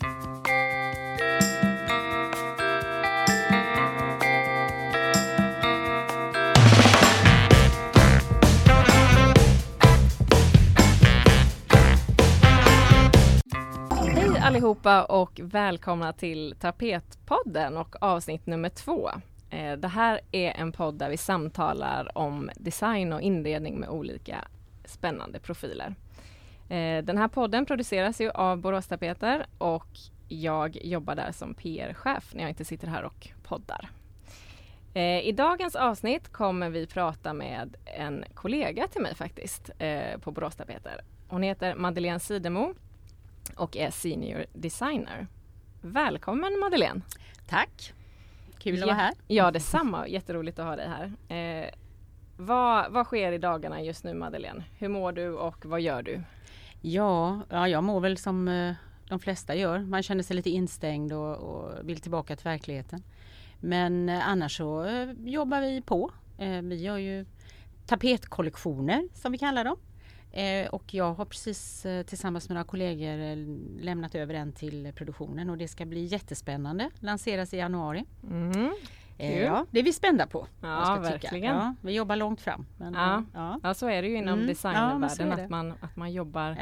Hej allihopa och välkomna till Tapetpodden och avsnitt nummer två. Eh, det här är en podd där vi samtalar om design och inredning med olika spännande profiler. Eh, Den här podden produceras ju av Borås Tapeter och jag jobbar där som PR-chef när jag inte sitter här och poddar. Eh, I dagens avsnitt kommer vi prata med en kollega till mig faktiskt eh, på Borås Tapeter. Hon heter Madeleine Sidemo och är senior designer. Välkommen Madeleine! Tack! Kul att vara här. Ja detsamma, jätteroligt att ha dig här. Eh, vad, vad sker i dagarna just nu Madeleine? Hur mår du och vad gör du? Ja, ja jag mår väl som eh, de flesta gör. Man känner sig lite instängd och, och vill tillbaka till verkligheten. Men eh, annars så eh, jobbar vi på. Vi gör ju tapetkollektioner som vi kallar dem. Och jag har precis tillsammans med några kollegor lämnat över en till produktionen och det ska bli jättespännande. Lanseras i januari. Mm. Eh, ja, det är vi spända på. Ja, verkligen. Ja, vi jobbar långt fram. Men, Ja. eh, ja. Ja så är det ju inom Mm. Det. att, man, att man jobbar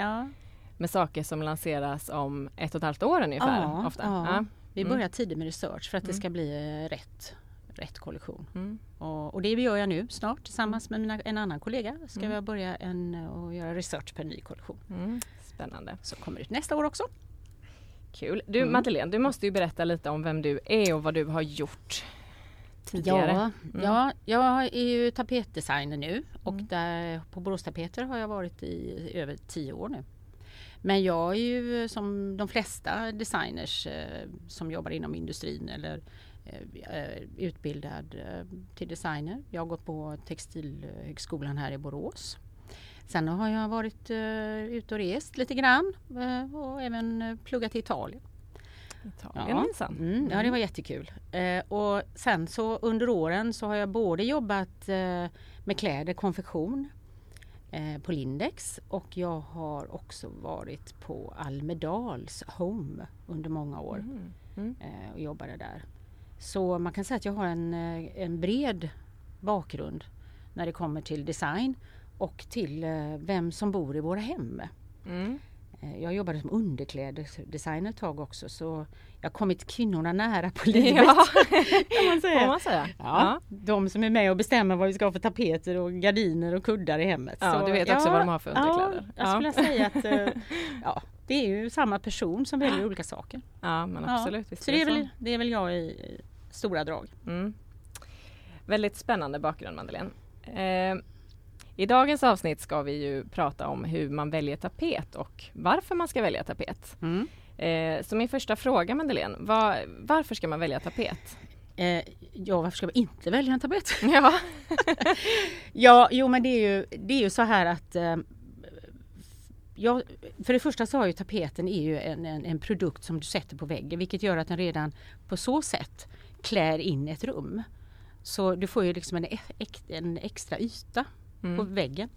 med saker som lanseras om ett och ett halvt år ungefär. Ja, ofta. Vi Mm. börjar tidigt med research för att det Mm. ska bli eh, rätt, rätt kollektion. Mm. Och, och det gör jag nu snart tillsammans med mina, en annan kollega. Ska Mm. vi börja en, och göra research på en ny kollektion. Mm. Spännande. Som kommer ut nästa år också. Kul. Du Mm. Madeleine, du måste ju berätta lite om vem du är och vad du har gjort tidigare. Ja, Mm. ja, jag är ju tapetdesigner nu och Mm. där, på Borås Tapeter har jag varit i över tio år nu. Men jag är ju som de flesta designers eh, som jobbar inom industrin eller eh, eh, utbildad eh, till designer. Jag har gått på Textilhögskolan här i Borås. Sen har jag varit eh, ute och rest lite grann eh, och även pluggat i Italien. Italien minsann. Mm, ja, det var jättekul. Eh, och sen så under åren så har jag både jobbat eh, med kläder, konfektion eh, på Lindex och jag har också varit på Almedals Home under många år Mm. Mm. eh, och jobbade där. Så man kan säga att jag har en, eh, en bred bakgrund när det kommer till design och till eh, vem som bor i våra hem. Mm. Eh, Jag jobbade som underklädesdesigner ett tag också så jag har kommit kvinnorna nära på livet. Ja, kan man får man säga. Ja, de som är med och bestämmer vad vi ska ha för tapeter och gardiner och kuddar i hemmet. Ja, Så, du vet också vad de har för underkläder. Ja, jag skulle säga att eh, ja, det är ju samma person som väljer olika saker. Ja, men Ja, absolut. Så det är, väl, det är väl jag i, i stora drag. Mm. Väldigt spännande bakgrund Madeleine. Eh, I dagens avsnitt ska vi ju prata om hur man väljer tapet och varför man ska välja tapet. Mm. Eh, så min första fråga Madeleine, var, varför ska man välja tapet? Eh, ja, varför ska vi inte välja en tapet? Ja, Ja, jo men det är ju, det är ju så här att eh, ja, för det första så har ju tapeten är ju en, en, en produkt som du sätter på väggen vilket gör att den redan på så sätt klär in ett rum. Så du får ju liksom en, en extra yta på mm. väggen.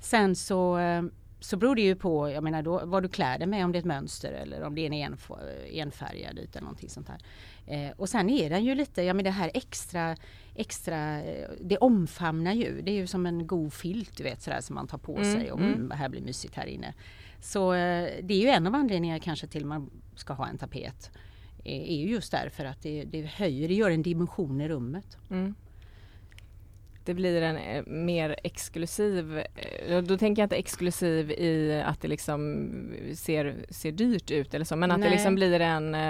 Sen så, eh, så beror det ju på jag menar då, vad du klär dig med, om det är ett mönster eller om det är en enf enfärgad yta eller någonting sånt här. Eh, och sen är den ju lite, ja men det här extra, extra, eh, det omfamnar ju. Det är ju som en god filt du vet sådär som man tar på Mm, sig och mm, här blir mysigt här inne. Så eh, det är ju en av anledningarna kanske till man ska ha en tapet. eh, Är ju just därför att det, det höjer, det gör en dimension i rummet. Mm. Det blir en eh, mer exklusiv, eh, då tänker jag inte exklusiv i att det liksom ser, ser dyrt ut eller så, men att det liksom blir en eh,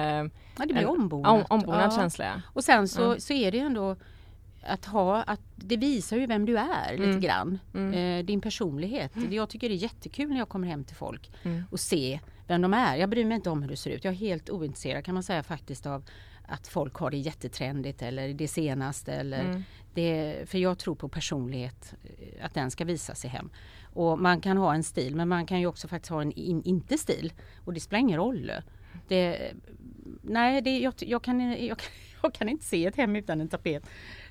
Ja, det blir En ombonat. om, ombonad Ja. känsla. Och sen så, Mm. så är det ju ändå att ha, att det visar ju vem du är lite Mm. grann. Mm. Eh, din personlighet. Jag tycker det är jättekul när jag kommer hem till folk Mm. och se vem de är. Jag bryr mig inte om hur det ser ut. Jag är helt ointresserad kan man säga faktiskt av att folk har det jättetrendigt eller det senaste. Eller Mm. det, för jag tror på personlighet, eh, att den ska visa sig hem. Och man kan ha en stil men man kan ju också faktiskt ha en in, inte-stil. Och det spelar ingen roll. Det, nej, det, jag, jag, kan, jag, kan, jag kan inte se ett hem utan en tapet.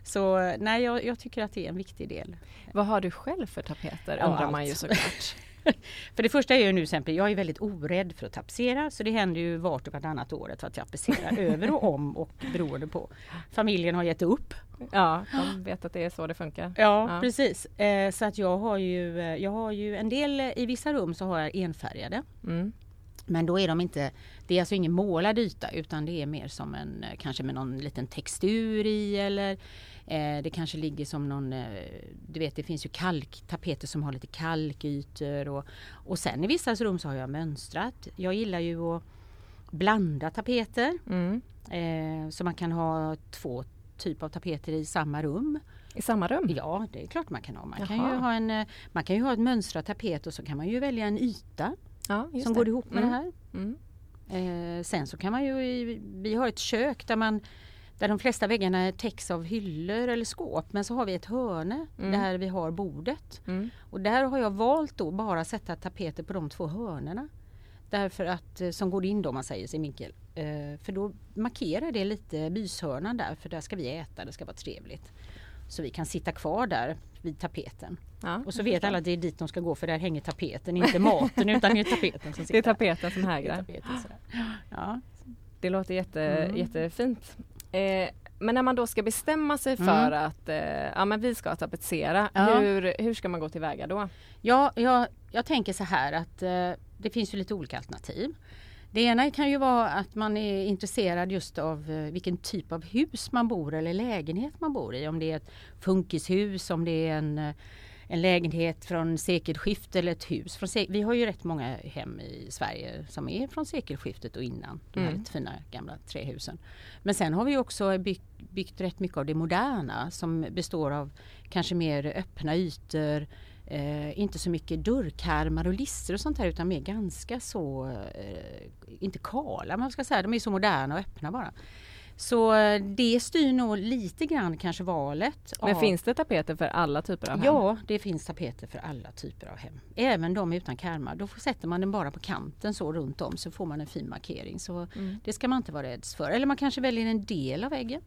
Så nej, jag, jag tycker att det är en viktig del. Vad har du själv för tapeter Ja, undrar man ju allt. såklart. för det första är ju nu exempel, jag är väldigt orädd för att tapetsera så det händer ju vart och vartannat år att jag tapetserar över och om och beroende på. Familjen har gett upp. Ja, de vet att det är så det funkar. Ja, ja. precis. Eh, så att jag har ju, eh, jag har ju en del, i vissa rum så har jag enfärgade. Mm. Men då är de inte, det är alltså ingen målad yta utan det är mer som en, eh, kanske med någon liten textur i eller eh, det kanske ligger som någon, eh, du vet det finns ju kalktapeter som har lite kalkytor och, och sen i vissa rum så har jag mönstrat. Jag gillar ju att blanda tapeter. Mm. Eh, så man kan ha två typer av tapeter i samma rum. I samma rum? Ja, det är klart man kan ha. Man, kan ju ha, en, eh, man kan ju ha ett mönstrat tapet och så kan man ju välja en yta ja, som det. går ihop med mm. det här. Mm. Eh, sen så kan man ju, vi har ett kök där man där de flesta väggarna täcks av hyllor eller skåp men så har vi ett hörne mm. där vi har bordet. Mm. Och där har jag valt då bara sätta tapeter på de två hörnerna. Därför att, eh, som går in då man säger sin vinkel. Eh, för då markerar det lite myshörnan där för där ska vi äta, det ska vara trevligt. Så vi kan sitta kvar där vid tapeten. Ja, och så vet alla att det är dit de ska gå för där hänger tapeten, inte maten utan det är tapeten som sitter. Det är tapeten som hägrar. Ja. Det låter jätte, mm. jättefint. Eh, men när man då ska bestämma sig mm. för mm. att eh, ja, men vi ska tapetsera, ja. hur, hur ska man gå tillväga då? Ja, jag, jag tänker så här att eh, det finns ju lite olika alternativ. Det ena kan ju vara att man är intresserad just av eh, vilken typ av hus man bor eller lägenhet man bor i. Om det är ett funkishus, om det är en, eh, en lägenhet från sekelskiftet eller ett hus. Från vi har ju rätt många hem i Sverige som är från sekelskiftet och innan. De här mm. fina gamla trähusen. Men sen har vi också byggt, byggt rätt mycket av det moderna som består av kanske mer öppna ytor, Eh, inte så mycket dörrkarmar och lister och sånt här utan mer ganska så, eh, inte kala man ska säga, de är så moderna och öppna bara. Så eh, det styr nog lite grann kanske valet. Men av... finns det tapeter för alla typer av hem? Ja, det finns tapeter för alla typer av hem. Även de utan karmar. Då sätter man den bara på kanten så runt om så får man en fin markering. Så mm. Det ska man inte vara rädd för. Eller man kanske väljer en del av väggen.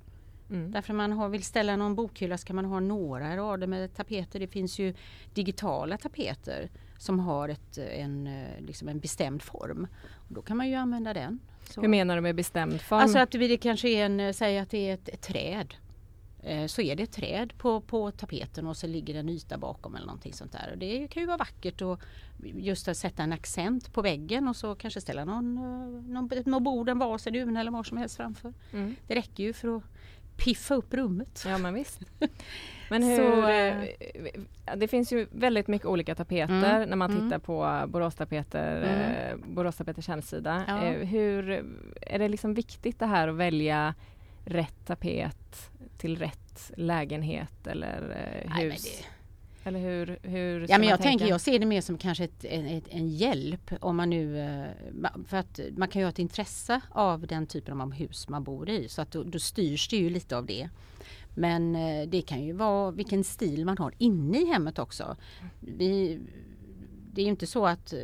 Mm. Därför man har, vill ställa någon bokhylla ska man ha några rader med tapeter. Det finns ju digitala tapeter som har ett, en, liksom en bestämd form. Och då kan man ju använda den. Så. Hur menar du med bestämd form? Alltså att det kanske är en, säg att det är ett, ett träd. Eh, så är det ett träd på, på tapeten och så ligger en yta bakom eller någonting sånt där. Och det kan ju vara vackert och just att sätta en accent på väggen och så kanske ställa någon, eh, någon, någon bord, en vas, en uvn eller vad som helst framför. Mm. Det räcker ju för att piffa upp rummet. Ja men visst. Men hur, så, eh, det finns ju väldigt mycket olika tapeter mm, när man mm. tittar på Boråstapeter, mm. eh, Boråstapeters hemsida. Ja. Eh, hur, är det liksom viktigt det här att välja rätt tapet till rätt lägenhet eller eh, hus? Eller hur, hur ja, men jag, tänker, jag ser det mer som kanske ett, ett, en hjälp om man nu... Eh, för att man kan ju ha ett intresse av den typen av hus man bor i så att då, då styrs det ju lite av det. Men eh, det kan ju vara vilken stil man har inne i hemmet också. Vi, det är ju inte så att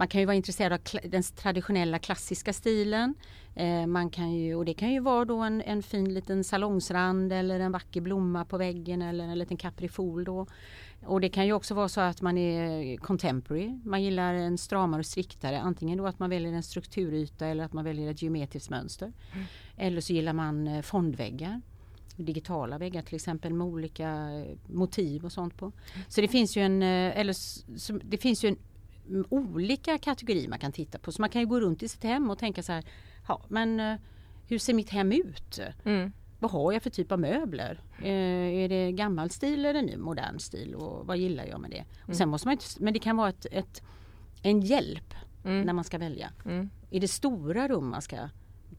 man kan ju vara intresserad av den traditionella klassiska stilen. Eh, man kan ju, och det kan ju vara då en, en fin liten salongsrand eller en vacker blomma på väggen eller en liten kaprifol då. Och det kan ju också vara så att man är contemporary. Man gillar en stramare och striktare. Antingen då att man väljer en strukturyta eller att man väljer ett geometriskt mönster. Mm. Eller så gillar man eh, fondväggar. Digitala väggar till exempel med olika eh, motiv och sånt på. Så det finns ju en, eller, det finns ju en mm, olika kategorier man kan titta på. Så man kan ju gå runt i sitt hem och tänka så här, ja men hur ser mitt hem ut? Mm vad har jag för typ av möbler? Eh, är det gammal stil eller ny modern stil och vad gillar jag med det? Mm. sen måste man inte, men det kan vara ett, ett en hjälp mm. när man ska välja. Mm. Är det stora rum man ska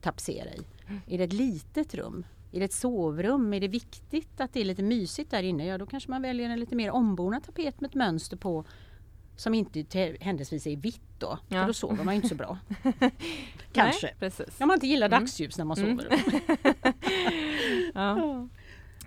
tapetsera i? Mm. Är det ett litet rum? Är det ett sovrum? Är det viktigt att det är lite mysigt där inne? Ja då kanske man väljer en lite mer ombonad tapet med ett mönster på som inte händelsevis är vitt då, ja. för då sover man inte så bra. Kanske. Nej, precis. Om man inte gillar mm. dagsljus när man mm. sover. ja.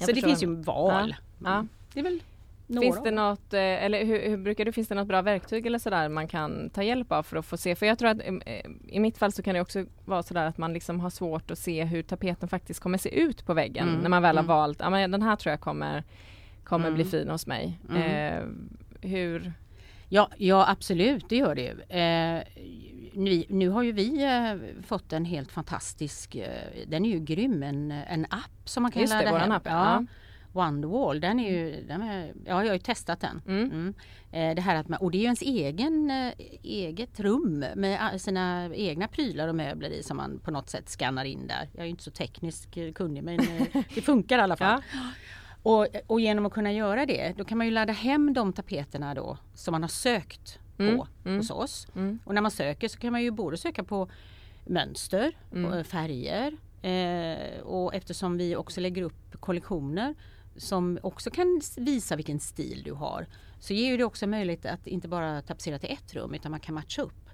Så det finns ju val. Ja. Det är väl Finns det något, eh, eller hur, hur, brukar det, finns det något bra verktyg eller sådär man kan ta hjälp av för att få se? För jag tror att eh, i mitt fall så kan det också vara sådär att man liksom har svårt att se hur tapeten faktiskt kommer se ut på väggen mm. när man väl har mm. valt, ja men den här tror jag kommer, kommer mm. bli fin hos mig. Mm. Eh, hur Ja, ja absolut, det gör det ju. Eh, nu, nu, har ju vi eh, fått en helt fantastisk, eh, den är ju grym, en, en app som man kan Just ladda det, hem. app, ja. ja. Wonderwall, den är ju, den är, ja jag har ju testat den. Mm. Mm. Eh, det här att man, och det är ju ens egen, eh, eget rum med a- sina egna prylar och möbler i som man på något sätt skannar in där. Jag är ju inte så teknisk eh, kunnig men eh, det funkar i alla fall. Ja. Och, och genom att kunna göra det, då kan man ju ladda hem de tapeterna då som man har sökt Mm, på mm. hos oss. Mm. Och när man söker så kan man ju både söka på mönster, Mm. och färger eh, och eftersom vi också lägger upp kollektioner som också kan visa vilken stil du har så ger ju det också möjlighet att inte bara tapetsera till ett rum utan man kan matcha upp.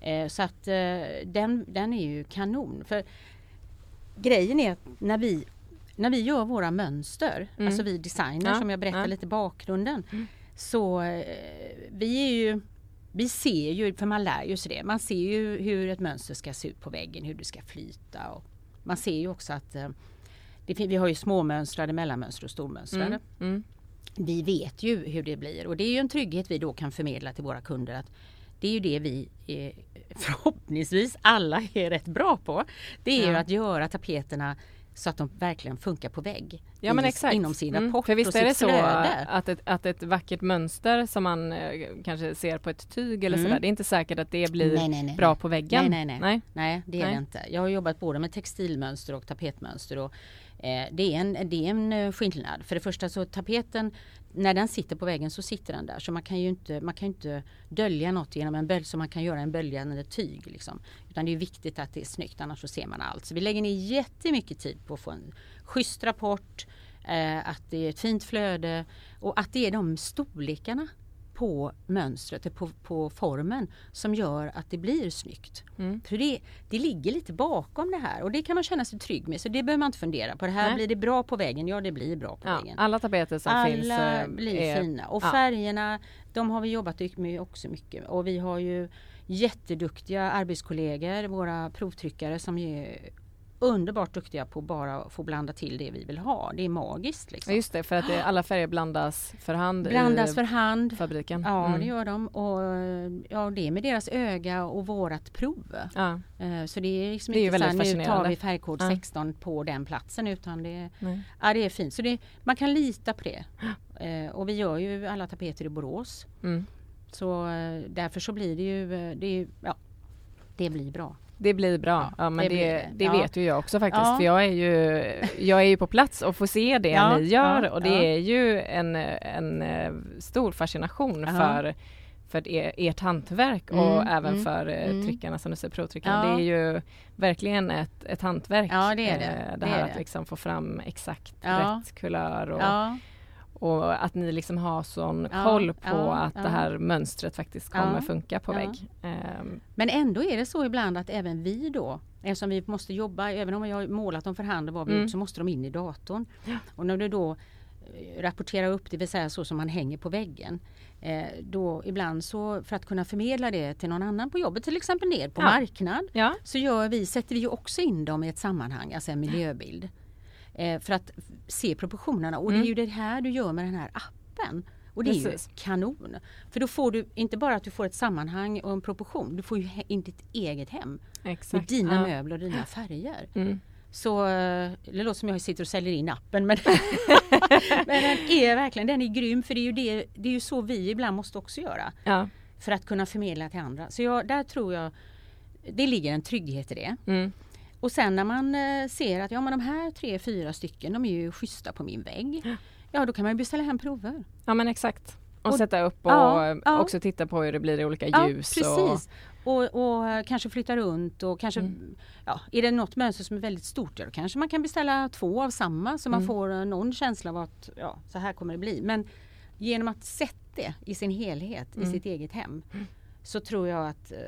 Eh, så att eh, den, den är ju kanon. För grejen är att när vi, när vi gör våra mönster, Mm. alltså vi designer Ja, som jag berättar ja. lite bakgrunden. Mm. Så eh, vi är ju vi ser ju, för man lär ju sig det, man ser ju hur ett mönster ska se ut på väggen, hur det ska flyta. Och man ser ju också att eh, det, vi har ju småmönstrade, mellanmönstrade och stormönstrade. Mm. Mm. Vi vet ju hur det blir och det är ju en trygghet vi då kan förmedla till våra kunder att det är ju det vi är, förhoppningsvis alla är rätt bra på. Det är ju Ja. att göra tapeterna så att de verkligen funkar på vägg. Ja men i- exakt. Inom sin Mm. rapport För visst och är det så flöde. att ett, att ett vackert mönster som man eh, kanske ser på ett tyg eller Mm. sådär, det är inte säkert att det blir Nej, nej, nej, bra på väggen. Nej, nej, nej. nej. Nej, det är det inte. Jag har jobbat både med textilmönster och tapetmönster. Och, eh, det, är en, det är en eh, skillnad. För det första så tapeten, när den sitter på väggen så sitter den där. Så man kan ju inte, man kan inte dölja något genom en bölj som man kan göra en böljande tyg. Liksom. Utan det är viktigt att det är snyggt annars så ser man allt. Så vi lägger ner jättemycket tid på att få en schysst rapport, eh, att det är ett fint flöde och att det är de storlekarna på mönstret, på, på formen som gör att det blir snyggt. Mm. För det, det ligger lite bakom det här och det kan man känna sig trygg med så det behöver man inte fundera på. Det här Nej. blir det bra på väggen? Ja det blir bra på Ja, väggen. alla tapeter som Alla finns eh, blir är, fina och ja. färgerna de har vi jobbat med också mycket och vi har ju jätteduktiga arbetskollegor, våra provtryckare som underbart duktiga på bara få blanda till det vi vill ha. Det är magiskt Ja, liksom. just det, för att det, alla färger blandas för hand Blandas i för hand. fabriken. Ja Mm. det gör de och ja, det är med deras öga och vårat prov. Ja, Eh, Så det är liksom Det är inte så här, nu tar vi färgkod Ja. 16 på den platsen utan det, nej. ja, det är fint. Så det, man kan lita på det. Eh, Och vi gör ju alla tapeter i Borås. Mm. Så eh, därför så blir det ju, det, ja, det blir bra. Det blir bra, ja, men det det, det, det. Ja. vet ju jag också faktiskt Ja. för jag är ju, jag är ju på plats och får se det Ja, ni gör och det är ju en, en eh, stor fascination för, för er, ert hantverk och Mm, även mm, för eh, mm. tryckarna som du säger, provtryckarna. Det är ju verkligen ett, ett hantverk. Ja, det är det. eh, Det det här är att det. liksom få fram exakt rätt kulör och, och att ni liksom har sån Ja, koll på ja, att ja. det här mönstret faktiskt kommer funka på vägg. Ehm, men ändå är det så ibland att även vi då, eftersom vi måste jobba, även om vi har målat dem för hand och vad vi Mm. så måste de in i datorn. Och när du då eh, rapporterar upp, det vill säga så som man hänger på väggen, eh, då ibland så för att kunna förmedla det till någon annan på jobbet, till exempel ner på marknad, så gör vi, sätter vi också in dem i ett sammanhang, alltså en miljöbild. Eh, för att se proportionerna och det Mm. är ju det här du gör med den här appen. Och det är Precis. ju kanon. För då får du inte bara att du får ett sammanhang och en proportion, du får ju in ditt eget hem med exakt. dina ja. möbler och dina färger. Mm. Så eh, det låter som jag sitter och säljer in appen men, men den är verkligen den är grym för det är, ju det, det är ju så vi ibland måste också göra Ja. för att kunna förmedla till andra. Så jag, där tror jag det ligger en trygghet i det. Mm. Och sen när man eh, ser att ja, men de här tre, fyra stycken de är ju schyssta på min vägg. Ja då kan man ju beställa hem prover. ja men exakt. Och, Och- sätta upp och Ja, ja. också titta på hur det blir i olika Ja, ljus. precis. Och, och eh, kanske flytta runt och kanske, Mm. ja, är det något mönster som är väldigt stort, ja, då kanske man kan beställa två av samma så man Mm. får eh, någon känsla av att ja, så här kommer det bli. Men genom att sätta det i sin helhet Mm. i sitt eget hem så tror jag att eh,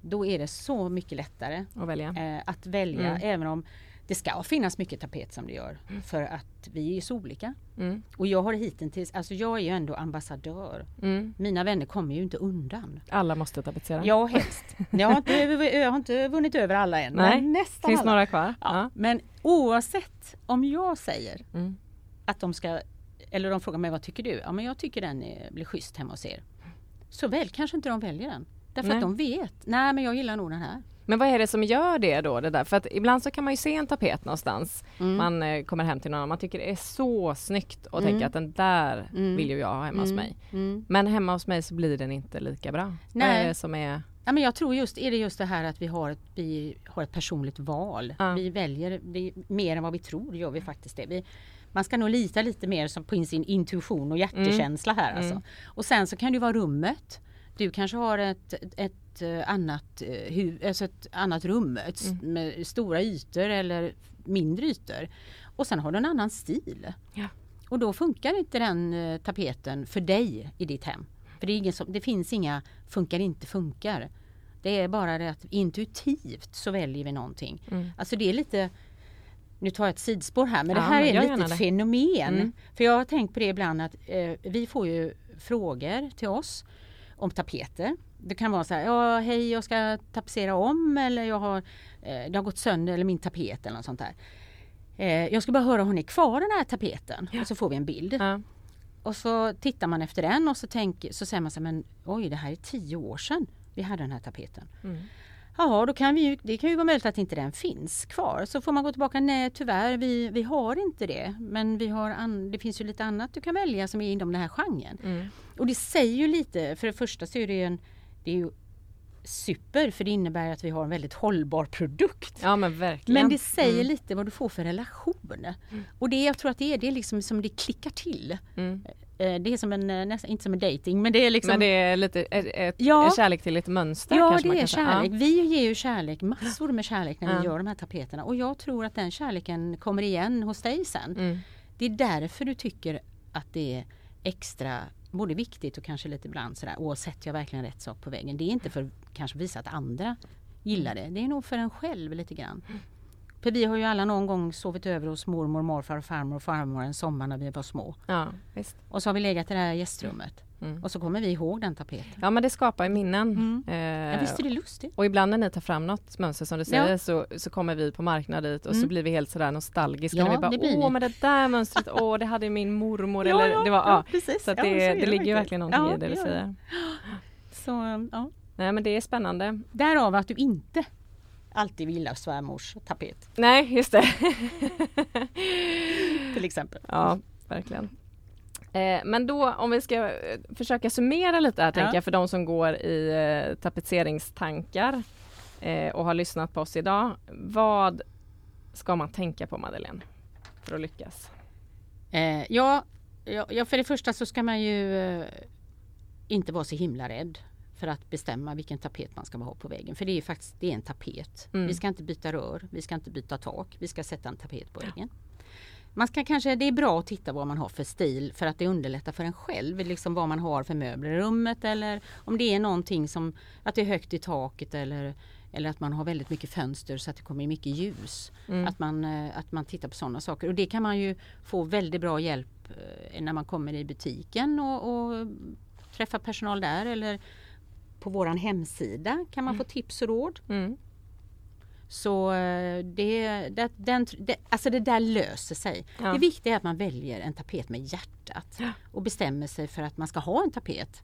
då är det så mycket lättare och välja. eh, att välja Mm. även om det ska finnas mycket tapet som det gör för att vi är så olika. Mm. Och jag har hittills, alltså jag är ju ändå ambassadör. Mm. Mina vänner kommer ju inte undan. Alla måste tapetsera. Ja, helst. Jag har inte, jag har inte vunnit över alla än. Nej, men nästan Finns alla. några kvar? Ja. Men oavsett om jag säger Mm. att de ska, eller de frågar mig vad tycker du? Ja men jag tycker den är, blir schysst hemma hos er. så väl kanske inte de väljer den. Därför Nej. att de vet, nej men jag gillar nog den här. Men vad är det som gör det då? Det där? För att ibland så kan man ju se en tapet någonstans. Mm. Man eh, kommer hem till någon, man tycker det är så snyggt och Mm. tänker att den där Mm. vill ju jag ha hemma hos Mm. mig. Mm. Men hemma hos mig så blir den inte lika bra. Vad Nej. är det som är... Ja, men jag tror just är det just det här att vi har ett, vi har ett personligt val. Ja. Vi väljer det, mer än vad vi tror gör vi faktiskt det. Vi, man ska nog lita lite mer på sin intuition och hjärtekänsla här alltså. Mm. Och sen så kan det vara rummet. Du kanske har ett, ett eh, annat, eh, alltså ett annat rum ett, Mm. med stora ytor eller mindre ytor. Och sen har du en annan stil. Ja. Och då funkar inte den eh, tapeten för dig i ditt hem. För det, är ingen som, det finns inga funkar inte funkar. Det är bara det att intuitivt så väljer vi någonting. Mm. Alltså det är lite nu tar jag ett sidspår här men det Ja, här men är lite ett det. fenomen. Mm. För jag har tänkt på det ibland att eh, vi får ju frågor till oss om tapeter. Det kan vara så här, ja hej jag ska tapetsera om eller jag har, eh, det har gått sönder eller min tapet eller något sånt där. Eh, jag ska bara höra, har ni kvar den här tapeten? Och så får vi en bild. Ja. Och så tittar man efter den och så, tänk, så säger man så här, men oj det här är tio år sedan vi hade den här tapeten. Mm. Ja, då kan vi ju, det kan ju vara möjligt att inte den finns kvar. Så får man gå tillbaka, nej tyvärr vi, vi har inte det. Men vi har an, det finns ju lite annat du kan välja som är inom den här genren. Mm. Och det säger ju lite, för det första så är det ju en, det är ju super för det innebär att vi har en väldigt hållbar produkt. ja men verkligen. Men det säger Mm. lite vad du får för relation. Och det jag tror att det är, det är liksom som det klickar till. Mm. Eh, Det är som en, eh, nästan, inte som en dating men det är liksom Men det är lite ett, Ja. kärlek till ett mönster Ja det är kärlek. Vi ger ju kärlek, massor med kärlek när Ja. vi gör de här tapeterna och jag tror att den kärleken kommer igen hos dig sen. Ja. Mm. Det är därför du tycker att det är extra både viktigt och kanske lite ibland sådär, åh sätter jag verkligen rätt sak på väggen? Det är inte för kanske visa att andra gillar det, det är nog för en själv lite grann. För vi har ju alla någon gång sovit över hos mormor, morfar, och farmor och farmor en sommar när vi var små. ja, visst. Och så har vi legat i det här gästrummet. Mm. Och så kommer vi ihåg den tapeten. Ja men det skapar ju minnen. Mm. Eh, Ja, visst är det lustigt? Och ibland när ni tar fram något mönster som du säger Ja. så, så kommer vi på marknad dit och så Mm. blir vi helt sådär nostalgiska. Ja, vi bara, det blir åh ni." men det där mönstret, åh det hade min mormor eller det var, ja. precis. Så Ja, det, är det ligger verkligen någonting Ja, i det du säger. Så, ja. Nej men det är spännande. Därav att du inte alltid vill ha svärmors tapet Nej just det. till exempel. ja, verkligen. Eh, men då om vi ska eh, försöka summera lite här tänker Ja. jag för de som går i eh, tapetseringstankar eh, och har lyssnat på oss idag. Vad ska man tänka på Madeleine för att lyckas? Ja, ja, för det första så ska man ju inte vara så himla rädd för att bestämma vilken tapet man ska ha på väggen. För det är faktiskt det är en tapet. Mm. Vi ska inte byta rör, vi ska inte byta tak, vi ska sätta en tapet på väggen. Man ska kanske, det är bra att titta vad man har för stil för att det underlättar för en själv. Liksom vad man har för möbler i rummet eller om det är någonting som att det är högt i taket eller, eller att man har väldigt mycket fönster så att det kommer mycket ljus. Mm. Att, man, eh, att man tittar på sådana saker. Och det kan man ju få väldigt bra hjälp eh, när man kommer i butiken och, och träffar personal där eller på våran hemsida kan man få tips och råd. Mm. Så eh, det, det, den, det, alltså det där löser sig. Ja. Det viktiga är att man väljer en tapet med hjärtat och bestämmer sig för att man ska ha en tapet.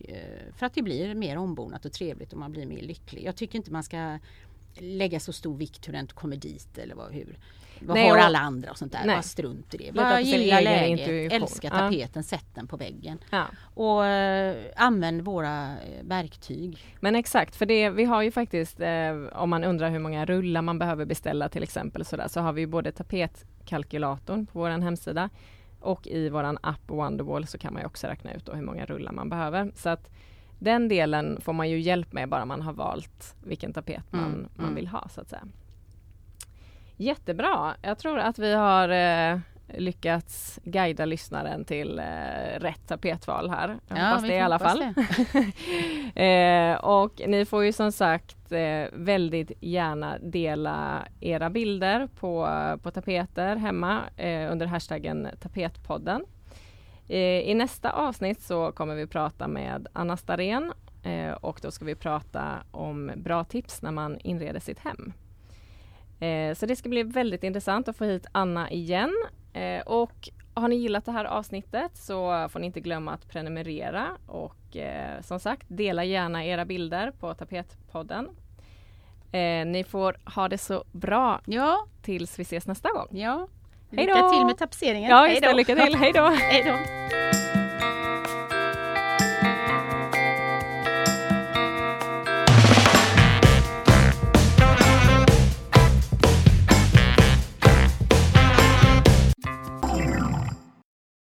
eh, För att det blir mer ombonat och trevligt och man blir mer lycklig. Jag tycker inte man ska lägga så stor vikt hur den kommer dit eller vad, hur. Vad Nej, har alla andra och sånt där. Nej. Bara strunt i det. Bara gilla läget, älska Ja. tapeten, sätt den på väggen. Ja. Och eh, använd våra eh, verktyg. Men exakt, för det, vi har ju faktiskt, eh, om man undrar hur många rullar man behöver beställa till exempel, så, där, så har vi både tapetkalkylatorn på vår hemsida och i våran app Wonderwall så kan man också räkna ut hur många rullar man behöver. Så att den delen får man ju hjälp med bara man har valt vilken tapet man, Mm, man mm. vill ha så att säga. Jättebra! Jag tror att vi har eh, lyckats guida lyssnaren till eh, rätt tapetval här. Jag hoppas vi det i alla hoppas fall. Eh, och ni får ju som sagt eh, väldigt gärna dela era bilder på, på tapeter hemma eh, under hashtaggen tapetpodden. Eh, I nästa avsnitt så kommer vi prata med Anna Starén eh, och då ska vi prata om bra tips när man inreder sitt hem. Eh, så det ska bli väldigt intressant att få hit Anna igen. Eh, och har ni gillat det här avsnittet så får ni inte glömma att prenumerera och eh, som sagt dela gärna era bilder på Tapetpodden. Ni får ha det så bra Ja, tills vi ses nästa gång. ja. Lycka till med tapetseringen. Ja, just det, lycka till. Hej då!